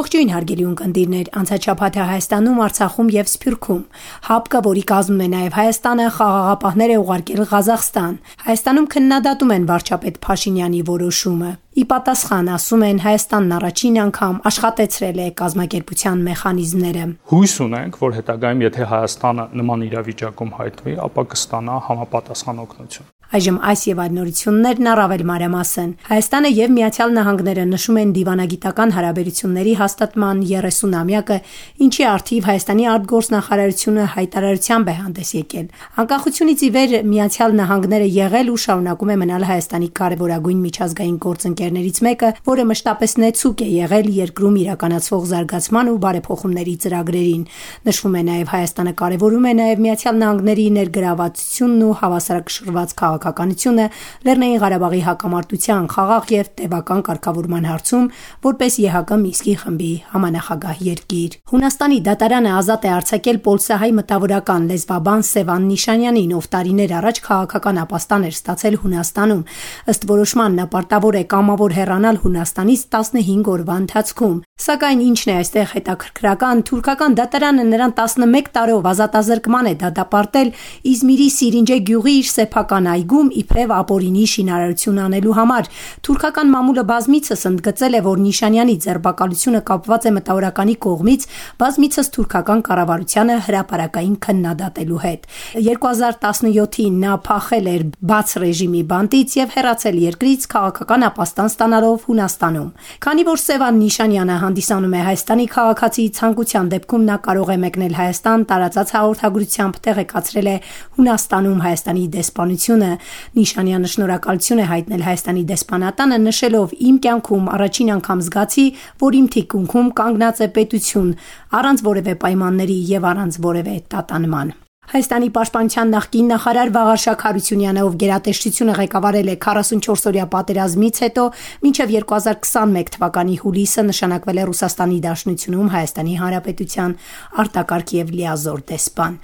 Ողջույն հարգելի ունկնդիրներ, անցաչափաթը Հայաստանում, Արցախում եւ Սփյուռքում։ ՀԱՊԿ, որի կազմում է նաեւ Հայաստանը, խաղաղապահներ է ուղարկել Ղազախստան։ Հայաստանում քննադատում են վարչապետ Փաշինյանի որոշումը։ Ի պատասխան ասում են Հայաստանն առաջին անգամ աշխատեցրել է կազմակերպության մեխանիզմները։ Հույս ունենք, որ հետագայում եթե Հայաստանը նման իրավիճակում հայտնվի, ապա կստանա համապատասխան օգնություն։ Այժմ այս եւ այլ նորություններն առավել մանրամասն։ Հայաստանը եւ Միացյալ Նահանգները նշում են դիվանագիտական հարաբերությունների հաստատման 30-ամյակը, ինչի արդիվ Հայաստանի արտգործնախարարությունը հայտարարությամբ է հանդես եկել։ Անկախությունից ի վեր Միացյալ Նահանգները եղել ու շարունակում է մնալ Հայաստանի կարևորագույն միջազգային գործընկեր երկրներից մեկը, որը մշտապես նեցուկ է եղել երկրում իրականացվող զարգացման ու բարեփոխումների ծրագրերին։ Նշվում է նաև Հայաստանը կարևորում է նաև Միացյալ Նահանգների ներգրավվածությունն ու հավասարակշռված քաղաքականությունը Լեռնային Ղարաբաղի հակամարտության խաղաղ եւ տևական կարգավորման հարցում, որպես ԵՀԿ Միսկի խմբի համանախագահ երկիր։ Հունաստանի դատարանը ազատ է արձակել Պոլսահայ մտավորական լեզվաբան Սևան Նիշանյանին, ով տարիներ առաջ քաղաքական ապաստան էր ստացել Հունաստանում։ Ըստ որոշման նա պարտավոր է կամ կամավոր հեռանալ Հունաստանից 15 օրվա ընթացքում։ Սակայն ինչն է այստեղ հետաքրքրական, թուրքական դատարանը նրան 11 տարով ազատազրկման է դատապարտել Իզմիրի Սիրինջե գյուղի իր սեփական այգում իբրև ապօրինի շինարարություն անելու համար։ Թուրքական մամուլը բազմիցս ընդգծել է, որ Նիշանյանի ձերբակալությունը կապված է մտավորականի կողմից բազմիցս թուրքական կառավարությանը հրաապարակային քննադատելու հետ։ 2017-ին նա փախել էր բաց ռեժիմի բանտից եւ հեռացել երկրից քաղաքական ապաստան ստանալով Հունաստանում։ Քանի որ Սևան Նիշանյանը հանդիսանում է Հայաստանի քաղաքացի ցանկության դեպքում նա կարող է մեկնել Հայաստան տարածած հաղորդագրությամբ տեղեկացրել է Հունաստանում Հայաստանի դեսպանությունը։ Նիշանյանը շնորհակալություն է հայտնել Հայաստանի դեսպանատանը նշելով իմ կյանքում առաջին անգամ զգացի, որ իմ թիկունքում կանգնած է պետություն առանց որևէ պայմանների եւ առանց որևէ տատանման։ Հայաստանի պաշտպանության նախկին նախարար Վաղարշակ Հարությունյանը, ով գերատեսչությունը ղեկավարել է 44-օրյա պատերազմից հետո, մինչև 2021 թվականի հուլիսը նշանակվել է Ռուսաստանի Դաշնությունում Հայաստանի Հանրապետության արտակարգ եւ լիազոր դեսպան։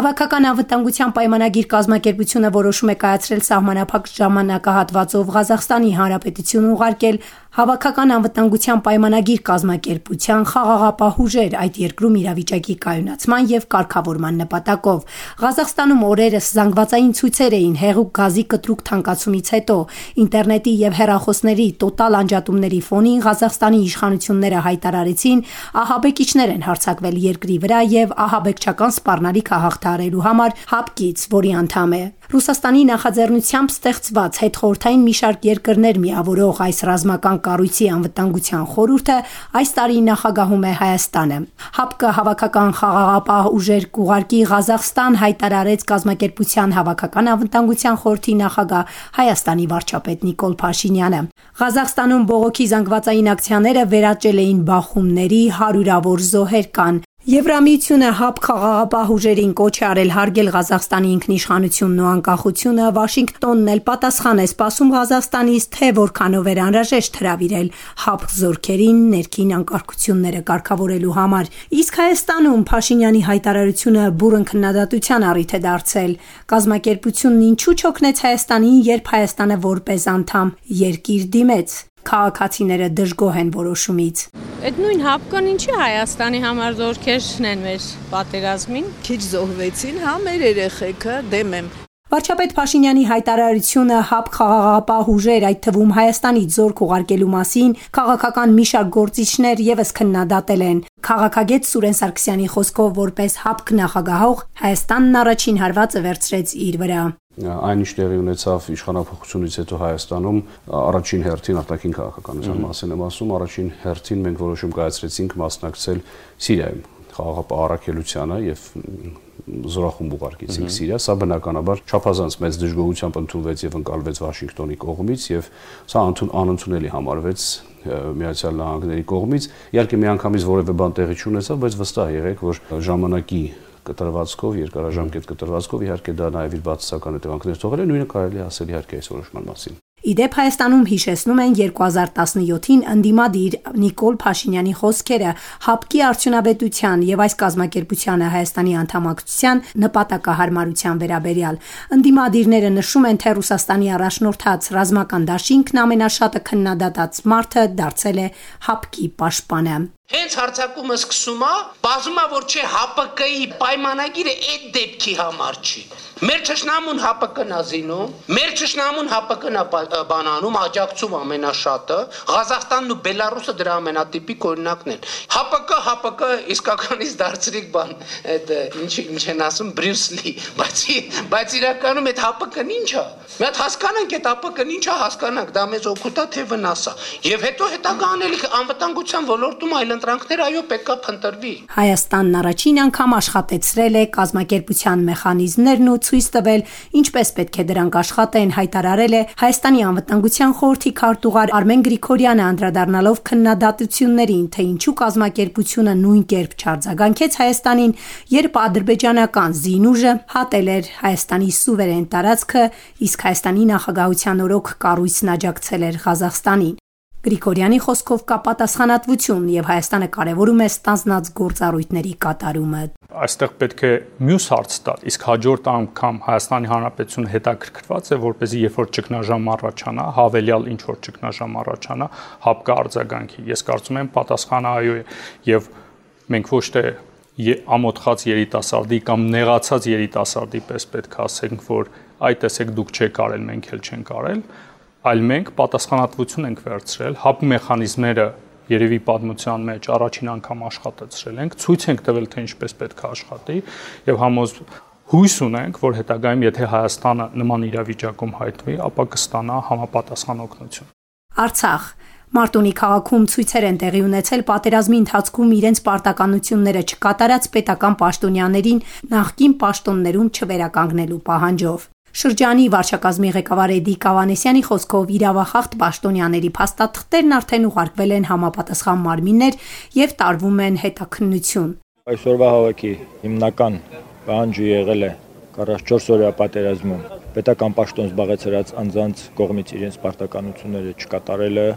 Հավաքական անվտանգության պայմանագիր կազմակերպությունը որոշում է կայացրել սահմանափակ ժամանակահատվածով Ղազախստանի Հանրապետություն ուղարկել Հավաքական անվտանգության պայմանագիր կազմակերպության խաղաղապահ ուժեր այդ երկրում իրավիճակի կայունացման եւ կարգավորման նպատակով։ Ղազախստանում օրերս զանգվածային ցույցեր էին հեղուկ գազի կտրուկ թանկացումից հետո։ Ինտերնետի եւ հեռախոսների տոտալ անջատումների ֆոնին Ղազախստանի իշխանությունները հայտարարեցին ահաբեկիչներ են հարձակվել երկրի վրա եւ ահաբեկչական սպառնալիք հաղթարելու համար հապկից, որի անդամ է Ռուսաստանի նախաձեռնությամբ ստեղծված հետխորթային մի շարք երկրներ միավորող այս ռազմական կառույցի անվտանգության խորհուրդը այս տարի նախագահում է Հայաստանը։ ՀԱՊԿ հավաքական խաղաղապահ ուժեր կուղարկի Ղազախստան հայտարարեց կազմակերպության հավաքական անվտանգության խորհրդի նախագահ Հայաստանի վարչապետ Նիկոլ Փաշինյանը։ Ղազախստանում բողոքի զանգվածային ակցիաները վերաճել էին բախումների, հարյուրավոր զոհեր կան։ Եվրամիությունը ՀԱՊ խաղաղապահ ուժերին կոչ է արել հարգել Ղազախստանի ինքնիշխանությունն ու անկախությունը, Վաշինգտոնն էլ պատասխան է սպասում Ղազախստանից, թե որքանով էր անհրաժեշտ հրավիրել ՀԱՊ զորքերին ներքին անկարգությունները կարգավորելու համար։ Իսկ Հայաստանում Փաշինյանի հայտարարությունը բուրըն քննադատության առիթ է դարձել։ Կազմակերպությունն ինչու չօգնեց Հայաստանին, երբ Հայաստանը որպես անդամ երկիր դիմեց քաղաքացիները դժգոհ են որոշումից։ Այդ նույն հապկան ինչի Հայաստանի համար զորքերն են մեր պատերազմին։ Քիչ զոհվեցին, հա մեր երեխեքը դեմ եմ։ Վարչապետ Փաշինյանի հայտարարությունը ՀԱՊ խաղաղապահ ուժեր, այդ թվում Հայաստանից զորք ուղարկելու մասին քաղաքական մի շարք գործիչներ եւս քննադատել են։ Քաղաքագետ Սուրեն Սարգսյանի խոսքով որպես ՀԱՊ նախագահող Հայաստանն առաջին հարվածը վերցրեց իր վրա այն ինչ տեղի ունեցավ իշխանապահությունից հետո Հայաստանում առաջին հերթին արտաքին քաղաքականության մասին եմ ասում, առաջին հերթին մենք որոշում կայացրեցինք մասնակցել Սիրիայում խաղաղապահարակելությանը եւ զորախումբ ուղարկեցինք Սիրիա, սա բնականաբար չափազանց մեծ դժգոհությամբ ընդունվեց եւ ընկալվեց Վաշինգտոնի կողմից եւ սա անընդունելի համարվեց Միացյալ Նահանգների կողմից։ Իհարկե միանգամից որևէ բան տեղի չունեցավ, բայց վստահ եղեք, որ ժամանակի կտրվածքով, երկարաժամկետ կտրվածքով իհարկե դա նաև իր բացասական հետևանքներ թողել է, նույնը կարելի ասել իհարկե այս որոշման մասին։ Իդեպ Հայաստանում հիշեցնում են 2017-ին ընդդիմադիր Նիկոլ Փաշինյանի խոսքերը. ՀԱՊԿ-ի արդյունավետության եւ այս կազմակերպությանը Հայաստանի անդամակցության նպատակահարմարության վերաբերյալ։ Ընդդիմադիրները նշում են, թե Ռուսաստանի առաջնորդած ռազմական դաշինքն ամենաշատը քննադատած մարդը դարձել է ՀԱՊԿ-ի պաշտպանը։ Հենց հարցակումը սկսում է, բազում է որ չէ ՀԱՊԿ-ի պայմանագիրը այդ դեպքի համար չի։ Մեր ճշնամուն ՀԱՊԿ-ն է զինում, մեր ճշնամուն ՀԱՊԿ-ն բանանում, աջակցում ամենաշատը, Ղազախստանն ու Բելարուսը դրա ամենատիպիկ օրինակն են։ ՀԱՊԿ, ՀԱՊԿ իսկականից դարձրիկ բան, այդ ինչ ինչ են ասում Բրյուս Լի, բայց բայց իրականում այդ ՀԱՊԿ-ն ի՞նչ է։ Մի հատ հասկանանք այդ ՀԱՊԿ-ն ի՞նչ է, հասկանանք, դա մեզ օգուտա թե վնաս է։ Եվ հետո հետագա անելիք անվտանգության ոլորտում այլ ընտրանքներ այո պետքա փնտրվի։ Հայաստանն առաջին անգամ աշխատեցրել է կազմակերպության մեխանիզմներն ու ցույց տվել ինչպես պետք է դրանք աշխատեն, հայտարարել է Հայաստանի անվտանգության խորհրդի քարտուղար Արմեն Գրիգորյանը անդրադառնալով քննադատություններին, թե ինչու կազմակերպությունը նույն կերպ չարձագանքեց Հայաստանին, երբ ադրբեջանական զինուժը հատել էր Հայաստանի սուվերեն տարածքը, իսկ Հայաստանի նախագահության օրոք կառույցն աջակցել էր Ղազախստանին։ Գրիգորյանի խոսքով կա պատասխանատվություն եւ Հայաստանը կարեւորում է ստանձնած գործառույթների կատարումը։ Այստեղ պետք է մյուս հարց տալ, իսկ հաջորդ անգամ Հայաստանի Հանրապետությունը հետաքրքրված է, որպեսզի երբ որ ճգնաժամ առաջանա, հավելյալ ինչ որ ճգնաժամ առաջանա, հապկա արձագանքի։ Ես կարծում եմ պատասխանը այո է եւ մենք ոչ թե ամոթխած երիտասարդի կամ նեղացած երիտասարդի պես պետք է ասենք, որ այ տեսեք դուք չեք արել, մենք էլ չենք արել, այլ մենք պատասխանատվություն ենք վերցրել, հապ մեխանիզմները երևի պատմության մեջ առաջին անգամ աշխատեցրել ենք, ցույց ենք տվել, թե ինչպես պետք է աշխատի եւ համոզ հույս ունենք, որ հետագայում եթե Հայաստանը նման իրավիճակում հայտնվի, ապա կստանա համապատասխան օգնություն։ Արցախ. Մարտունի քաղաքում ցույցեր են տեղի ունեցել պատերազմի ընթացքում իրենց պարտականությունները չկատարած պետական պաշտոնյաներին նախկին պաշտոններում չվերականգնելու պահանջով։ Շրջանի վարչակազմի ղեկավար Էդի Կավանեսյանի խոսքով իրավախախտ պաշտոնյաների փաստաթղթերն արդեն ուղարկվել են համապատասխան մարմիններ եւ տարվում են հետաքննություն։ Այսօրվա հավաքի հիմնական պահանջը եղել է 44 օրյա պատերազմում պետական պաշտոն զբաղեցրած անձանց կողմից իրենց պարտականությունները չկատարելը,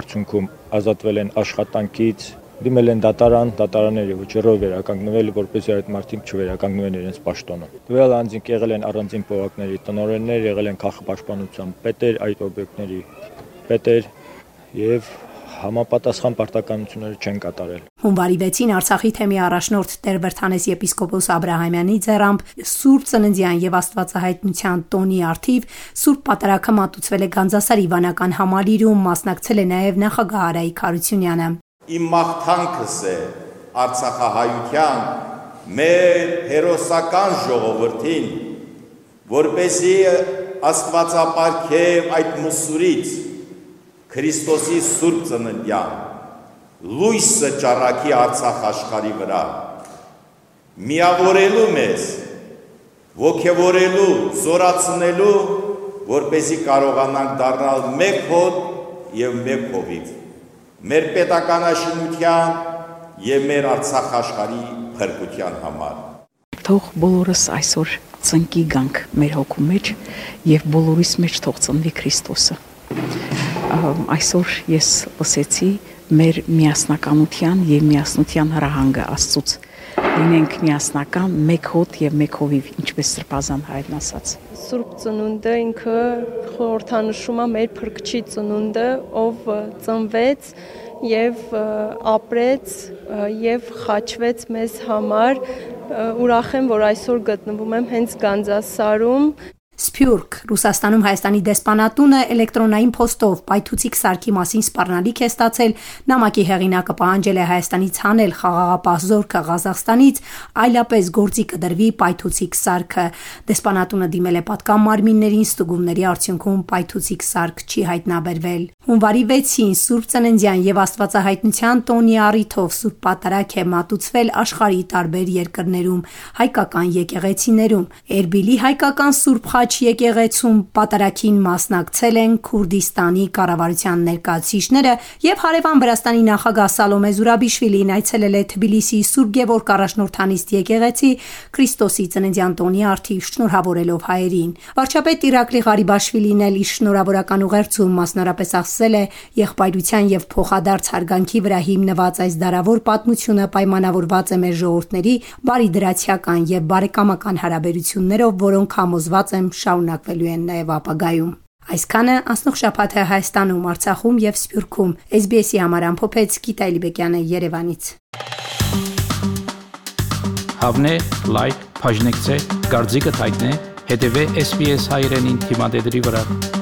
արդյունքում ազատվել են աշխատանքից, դիմել են դատարան, դատարանները վճռով վերականգնվել, որպեսզի այդ մարդիկ չվերականգնվեն իրենց պաշտոնը։ Դվել անձինք եղել են առանձին փողակների տնօրեններ, եղել են քաղաքապաշտպանության պետեր, այդ օբյեկտների պետեր եւ համապատասխան պարտականությունները չեն կատարել։ Հունվարի 6-ին Արցախի թեմի առաջնորդ Տեր Վրթանես եպիսկոպոս Աբ รา համյանի ձեռամբ Սուրբ Ծննդյան եւ Աստվածահայտնության տոնի արթիվ Սուրբ Պատարագը մատուցվել է Գանձասար Իվանական համալիրում, մասնակցել է նաեւ նախագահ Արայիկ Խարությունյանը իմ մաղթանքս է Արցախահայության մեր հերոսական ժողովրդին, որպեսի Աստվածապարքև այդ մուսուրից Քրիստոսի Սուրբ ծննդյան լույսը ճառակի Արցախ աշխարի վրա միավորելու մեզ ողջևորելու զորացնելու որպեսի կարողանանք դառնալ մեկ հոտ եւ մեկ հովիվ մեր պետականաշինության եւ մեր Արցախ աշխարհի փրկության համար։ Թող բոլորս այսօր ծնկի գանք մեր հոգու մեջ եւ բոլորիս մեջ թող ծնվի Քրիստոսը։ Այսօր ես լսեցի մեր միասնականության եւ միասնության հրահանգը Աստծուց լինենք միասնական, մեկ հոտ եւ մեկ հովիվ, ինչպես Սրբազան հայրն ասաց։ Սուրբ ծնունդը ինքը խորհրդանշում է մեր փրկչի ծնունդը, ով ծնվեց եւ ապրեց եւ խաչվեց մեզ համար ուրախ եմ որ այսօր գտնվում եմ հենց Գանձասարում Սփյուռք Ռուսաստանում Հայաստանի դեսպանատունը էլեկտրոնային փոստով պայթուցիկ սարքի մասին սպառնալիք է ստացել։ Նամակի հեղինակը պահանջել է Հայաստանից հանել խաղաղապահ զորքը Ղազախստանից, այլապես գործի կդրվի պայթուցիկ սարքը։ Դեսպանատունը դիմել է պատկան մարմիններին, ստուգումների արդյունքում պայթուցիկ սարք չի հայտնաբերվել։ Հունվարի 6-ին Սուրբ Ծննդյան եւ Աստվածահայտնության տոնի առիթով Սուրբ Պատարագ է մատուցվել աշխարհի տարբեր երկրներում, հայկական եկեղեցիներում։ Էրբիլի հայկական Սուրբ խաչ եկեղեցում պատարակին մասնակցել են Քուրդիստանի կառավարության ներկայացուցիչները եւ հարևան Վրաստանի նախագահ Սալոմե Զուրաբիշվիլին այցելել է Թբիլիսի Սուրբ Գևորգ առաջնորդանիստ եկեղեցի Քրիստոսի ծննդյան տոնի արդիվ շնորհավորելով հայերին։ Վարչապետ Իրակլի Ղարիբաշվիլին էլ իր շնորհավորական ուղերձում մասնարապես ասել է. Եղբայրության եւ փոխադարձ հարգանքի վրա հիմնված այս դարավոր պատմությունը պայմանավորված է մեր ժողովուրդների բարի դրացիական եւ բարեկամական հարաբերություններով, որոնք համոզված եմ շարունակվելու են նաեւ ապագայում։ Այսքանը անցնող շաբաթը Հայաստանում, Արցախում եւ Սփյուռքում SBS-ի համար ամփոփեց Գիտալի Բեկյանը Երևանից։ Հավնե, լայք, բաժնեկցե, դարձիկը թայտնե, հետեւե SBS հայրենին թիմադեդի վրա։